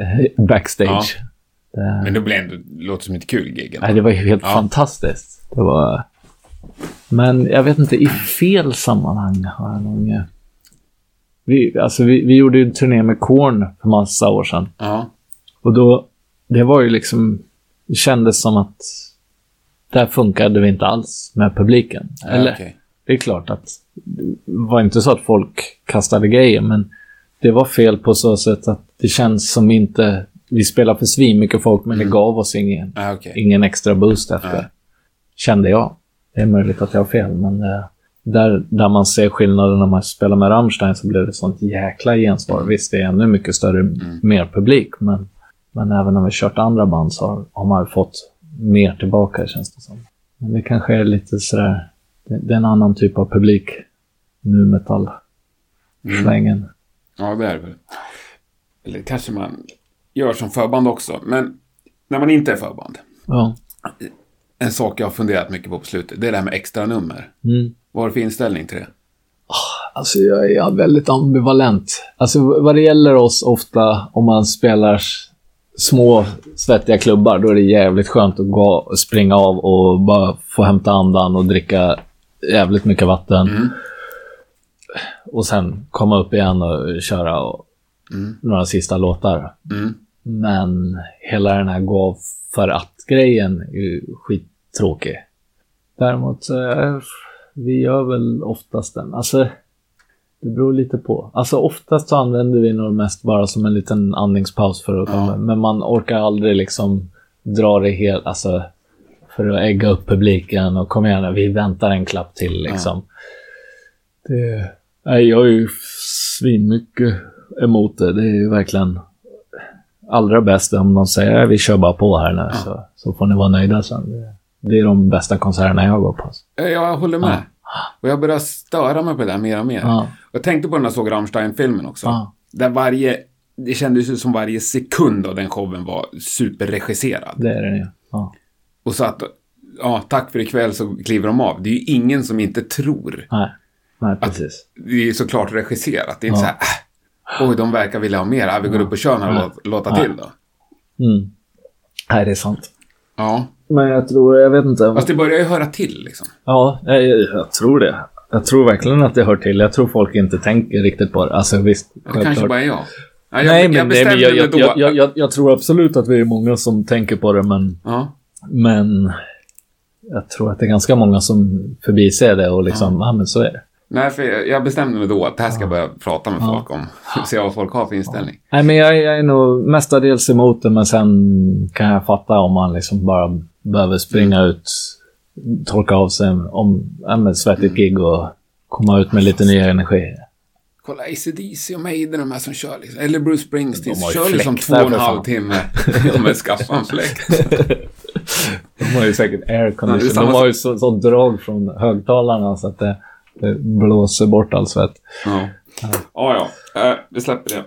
eh, backstage. Det, Men det blev ändå, det låter som ett kul gig. nej, det var helt Ja. fantastiskt. Det var... Men jag vet inte, i fel sammanhang har jag nog... Vi, alltså, vi, vi gjorde ju en turné med Korn för massa år sedan. Ja. Och då, det var ju liksom, det kändes som att där funkade vi inte alls med publiken. Eller, okej. det är klart att det var inte så att folk kastade grejer, men det var fel på så sätt att det känns som inte, vi spelade för svin mycket folk, men det gav oss ingen, Ja, okej. ingen extra boost efter. Nej. Kände jag. Det är möjligt att jag har fel, men eh, där, där man ser skillnaden när man spelar med Rammstein så blir det sånt jäkla gensvar. Visst, det är ännu mycket större, mer publik, men, men även när vi kört andra band så har, har man fått mer tillbaka, känns det som. Men det kanske är lite sådär, det, det är en annan typ av publik, nu metall svängen Ja, det är det väl. Eller kanske man gör som förband också. Men när man inte är förband. Ja. En sak jag har funderat mycket på på slutet. Det är det här med extra nummer. Mm. Vad har du för inställning till det? Alltså jag är väldigt ambivalent. Alltså vad det gäller oss ofta om man spelar små svettiga klubbar, då är det jävligt skönt att gå, springa av och bara få hämta andan och dricka jävligt mycket vatten. Mm. Och sen komma upp igen och köra och, Mm. några sista låtar. Mm. Men hela den här gå för att-grejen är ju skittråkig. Däremot så är, vi gör väl oftast den. Alltså, det beror lite på. Alltså oftast så använder vi nog mest bara som en liten andningspaus för att komma. Ja. Men man orkar aldrig liksom dra det helt, alltså för att ägga upp publiken och kom igen, vi väntar en klapp till liksom. Det, nej, jag är ju svinmycket emot det. Det är ju verkligen allra bäst om de säger att vi kör bara på här nu så, så får ni vara nöjda sen. Det, är de bästa konserterna jag går på. Jag håller med. Och jag börjar störa mig på det där mer och mer. Ja. Jag tänkte på den när jag såg Rammstein-filmen också. Ja. Där varje, det kändes ju som varje sekund av den showen var superregisserad. Det är det ju. Ja. och så att, ja, tack för ikväll så kliver de av. Det är ju ingen som inte tror. Nej, nej precis. Det är såklart regisserat. Det är inte så här, äh, oj, de verkar vilja ha mer. Ja, vi går upp och kör några Ja. låt, låtar Ja. till då. Mm. Nej, det är sant. Ja, Men jag tror, jag vet inte. fast det börjar ju höra till liksom. Ja, jag, jag tror det. Jag tror verkligen att det hör till. Jag tror folk inte tänker riktigt på det. Alltså visst, Det kanske självklart. bara är jag. Ja, jag, Nej, jag men, nej, bestämde men jag, jag, jag, jag, jag, jag tror absolut att vi är många som tänker på det, men, Ja, men jag tror att det är ganska många som förbiser det och liksom, ja, men så är det. Nej, för jag, jag bestämde mig då att det här ska jag börja prata med folk om. Se vad folk har för inställning. Nej, men jag, jag är nog mestadels emot det, men sen kan jag fatta om man liksom bara behöver springa Mm. ut, torka av sig om ja, men svettigt Mm. gig och komma ut med lite ny energi. Kolla ACDC och Maiden, de här som kör liksom. Eller Bruce Springsteen, De kör liksom två och en halv timme. Ja, men skaffa en fläkt. De har ju säkert är aircondition. samma De har ju så, sånt drag från högtalarna så att det, det blåser bort all svett. Ja, ja. ja. Eh, vi släpper det.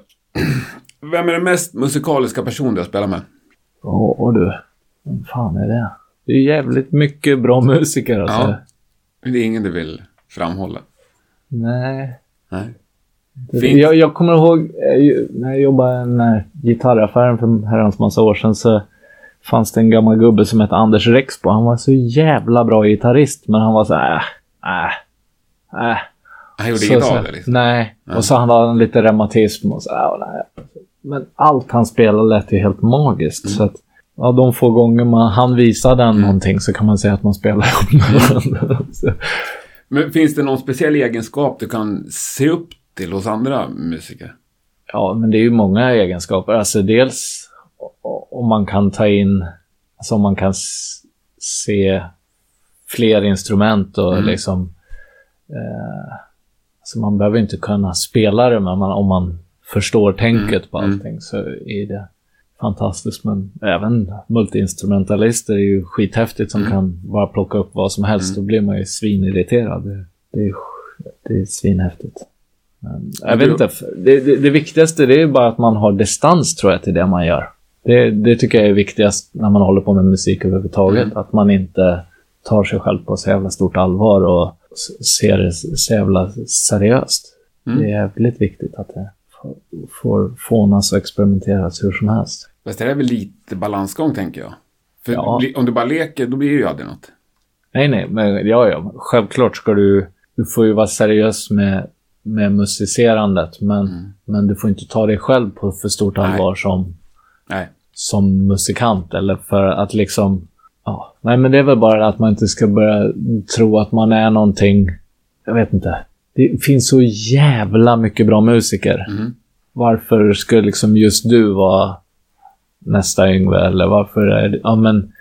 Vem är den mest musikaliska person du har spelat med? Åh och du, vem fan är det? Det är jävligt mycket bra musiker alltså. Ja. Det är ingen du vill framhålla? Nej. Nej. Fint. Jag, jag kommer ihåg eh, när jag jobbade i här gitarraffären för en herrans massa år sedan så fanns det en gammal gubbe som hette Anders Rexbo. Han var så jävla bra gitarrist men han var så här, äh, äh, äh. Han gjorde Så- inget av det liksom? Nej. Nej. Och så hade han lite reumatism och så och nej. Men allt han spelade lät ju helt magiskt. Mm. Så att, ja, de få gånger man, han visade den någonting så kan man säga att man spelar ihop med Mm. varandra. Men finns det någon speciell egenskap du kan se upp till hos andra musiker? Ja, men det är ju många egenskaper. Alltså dels om man kan ta in, alltså om man kan se fler instrument och Mm. liksom... Eh, alltså man behöver inte kunna spela det, men man, om man förstår tänket Mm, på mm. allting så är det fantastiskt. Men även multiinstrumentalister är ju skithäftigt som Mm. kan bara plocka upp vad som helst. Då blir man ju svinirriterad. Det, det, är, det är svinhäftigt. Men, jag vet inte. Det, det, det viktigaste det är bara att man har distans tror jag till det man gör. Det, det tycker jag är viktigast när man håller på med musik överhuvudtaget. Mm. Att man inte tar sig själv på så jävla stort allvar och ser det så jävla seriöst. Mm. Det är jävligt viktigt att det får, fånas och experimenteras hur som helst. Fast det är väl lite balansgång tänker jag. För Ja. om du bara leker, då blir det ju aldrig något. Nej, nej, men ja, ja. Självklart ska du... Du får ju vara seriös med, med musicerandet, men, Mm. men du får inte ta dig själv på för stort Nej. allvar som, Nej. som musikant. Eller för att liksom... Ja, nej, men det är väl bara att man inte ska börja tro att man är någonting... Jag vet inte. Det finns så jävla mycket bra musiker. Mm. Varför ska liksom just du vara nästa Yngve? Eller varför är det... Ja, men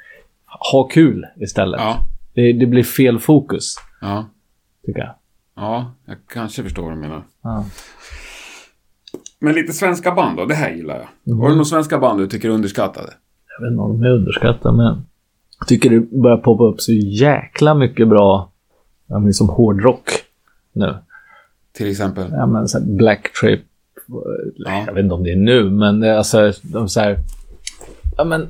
ha kul istället. Ja. Det, det blir fel fokus, Ja. tycker jag. Ja, jag kanske förstår vad du menar. Ja. Men lite svenska band då, det här gillar jag. Mm. Har du några svenska band du tycker är underskattade? Jag vet inte om de är underskattade, men jag tycker det börjar poppa upp så jäkla mycket bra, ja, men som hårdrock nu. Till exempel? Ja, men så Black Trip, Ja. jag vet inte om det är nu, men är alltså, de så här, ja men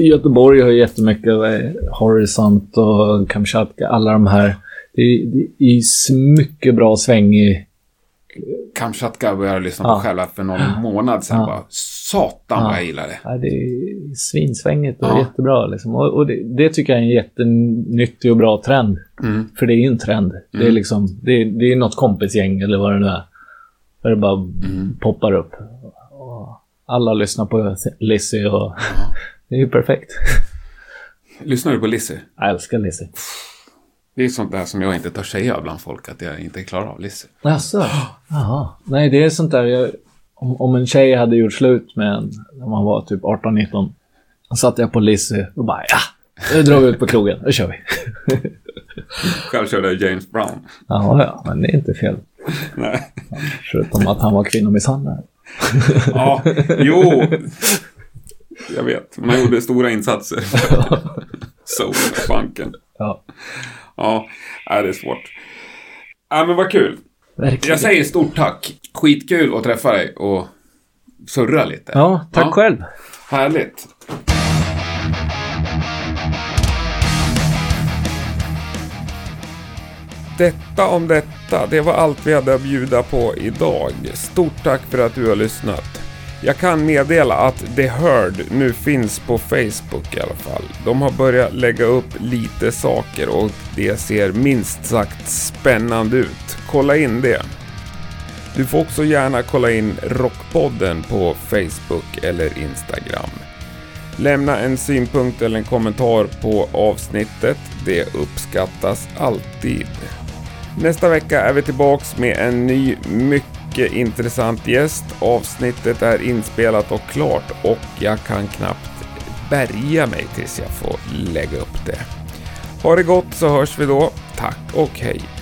Göteborg har ju jättemycket, eh, Horisont och Kamchatka, alla de här. Det är, det är så mycket bra sväng i, Kamchatka började jag lyssna Ja. på själv för någon månad sedan. Ja. Bara, Satan vad Ja. jag gillar det. Ja, det är svinsvängigt och Ja. jättebra. Liksom. Och, och det, det tycker jag är en jättenyttig och bra trend. Mm. För det är ju en trend. Det är Mm. liksom, det, är- det är något kompisgäng eller vad det nu är. Där det bara Mm. poppar upp. Alla lyssnar på Lizzie och det är ju perfekt. Lyssnar du på Lizzie? Jag älskar Lizzie. Det är sånt där som jag inte törs säga bland folk, att jag inte klarar av Lizzie. Jaså? Jaha. Nej, det är sånt där jag, om, om en tjej hade gjort slut med en när man var typ 18-19. Då satte jag på Lizzie och bara ja, nu drar vi ut på krogen. Nu kör vi. Själv körde jag James Brown. Ja, ja, men det är inte fel. Nej. Förutom att han var kvinnomisshandlare. Ja, jo. Jag vet, man gjorde stora insatser. Soul-funken. Ja, ja, äh, det är svårt. Ja, men vad kul. Verkligen. Jag säger stort tack. Skitkul att träffa dig och surra lite. Ja, tack ja. själv. Härligt. Detta om detta. Det var allt vi hade att bjuda på idag. Stort tack för att du har lyssnat. Jag kan meddela att The Heard nu finns på Facebook i alla fall. De har börjat lägga upp lite saker och det ser minst sagt spännande ut. Kolla in det. Du får också gärna kolla in Rockpodden på Facebook eller Instagram. Lämna en synpunkt eller en kommentar på avsnittet. Det uppskattas alltid. Nästa vecka är vi tillbaks med en ny, mycket intressant gäst. Avsnittet är inspelat och klart och jag kan knappt bärga mig tills jag får lägga upp det. Ha det gott så hörs vi då. Tack och hej!